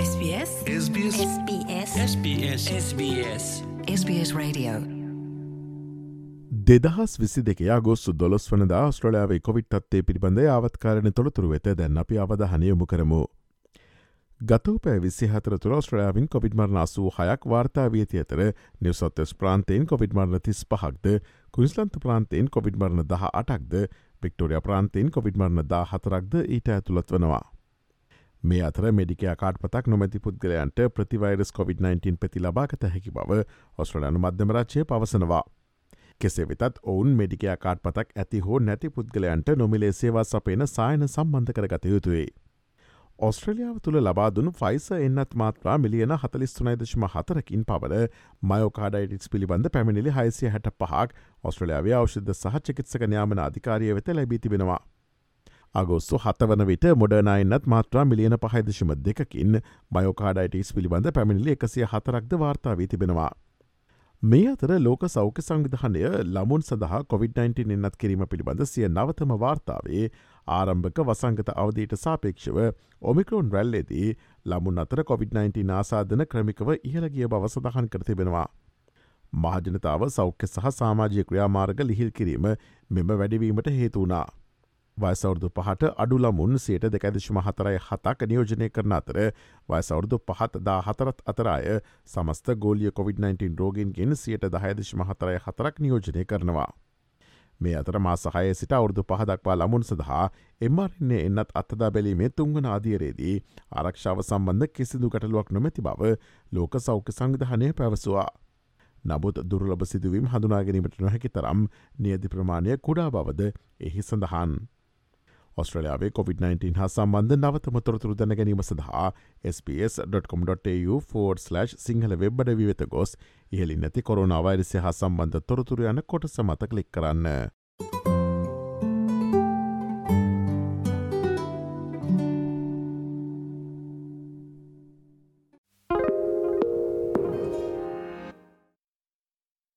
SBS? SBS. SBS. SBS. SBS. Radio. දෙදහස් විසි දෙක ගොස්සු දොස් වනද ස්ට්‍රලයාාවේ කොවිට් අත්තේ පිළිබඳ ආවත්කාරණ තොළතුරු වෙත දැන් අපි අවධහනයොමු කරමු. ගතවපෑ විසි හතර තුර ස්ට්‍රලයාාවින් කොවිඩ් මරණ අසූ හයක් වාර්තා වියති අතර නිවසොත්තස් ප්‍රාන්තයෙන් කොවිඩ් මරණ තිස් පහක්ද කුරිස්ලන්ත ප්‍රාන්තයෙන් කොවිඩ් මරණ දහ අටක්ද වික්ටෝරිය ප්‍රාන්තයෙන් කොවිඩ් මරණ දා හතරක්ද ඊට ඇතුළත් වනවා. මේ අතර මෙඩිකයා කාඩ් පතක් නොමැති පුද්ගලයන්ට ප්‍රතිවයිරස් COොVID-19 පැති ලබාගත හැකි බව ඔස්ට්‍රලයානු මධ්‍යමරච්චය පවසනවා. කෙසේ වෙතත් ඔවුන් මෙඩිකයා කාඩ් පතක් ඇති හෝ නැති පුද්ගලයන්ට නොමිලේ සේවා සපේන සායන සම්බන්ධ කරගත යුතුයි. ඔස්ට්‍රලියාව තුළ ලබාදුන් ෆයිස එන්නත් මාත්‍රා මිලියන හතලිස්තුනයිදශම හතරකින් පවර මයෝකාඩයිටිස් පිළිබඳ පැමිණිලි හයිසිය හැට පහක් ඔස්ට්‍රලයාාවේ අවෂධ සහචකිත්සක න්‍යාමන අධිකාරිය වෙත ලැබීතිබෙනවා. අගොස්සු හතවන විට මොඩනයින්නත් මාත්‍රා මිලියන පහයිදශම දෙකකින් බයෝකාඩයිටස් පිළිබඳ පැමිණිලි එකසිය හතරක්ද වාර්තා වී තිබෙනවා. මේ අතර ලෝක සෞඛ්‍ය සංවිධානය ළමුන් සඳහා COොVID-19 එන්නත් කිරීම පිළිබඳ සිය නවතම වාර්තාවේ ආරම්භක වසංගත අවධීට සාපේක්ෂව ඔමිකරෝන් රැල්ලේදී ළමුන් අතර COොVID-19 ආසාධන ක්‍රමිකව ඉහළගිය බව සඳහන් කර තිබෙනවා. මහජනතාව සෞඛ්‍ය සහ සාමාජය ක්‍රියාමාර්ග ලිහිල් කිරීම මෙම වැඩවීමට හේතුවනා. වයසවුරදු පහට අඩුලමුන් සයට දෙකැදිශම හතරයි හතක් නියෝජනය කරන අතර වයසවුරදු පහත් දා හතරත් අතරය සමස්ත ගෝලිය COොVID-19 රෝගෙන්ගෙන් සියට දහයදිශම හතරයි හතරක් නියෝජනය කරනවා. මේ අතර මාසහය සිට අවුරදු පහදක්වා ළමුන් සඳහා එම්මරන්නේ එන්නත් අත්තදා බැලීමේ තුංගන ආදියරේදී ආරක්ෂාව සම්බන්ධ කිසිදු කටලුවක් නොමැති බව ලෝක සෞඛ්‍ය සංවිධානය පැවසවා. නමුත් දුරලබ සිදුවීම් හඳුනාගැනීමට නොහැකි තරම් නියදි ප්‍රමාණය කුඩා බවද එහි සඳහන්. ඔස්ට්‍රලයාාවේ COොVID-19 හා සම්බන්ධ නවතම තොරතුරු දැන ගැනීම සඳහා SBS.com.tu4/ සිංහල වෙබ්බඩ විවෙත ගොස් ඉහලි නැති කොරුණාවයිරසය හා සම්බන්ධ තොරතුර යන කොට සමත කලික් කරන්න.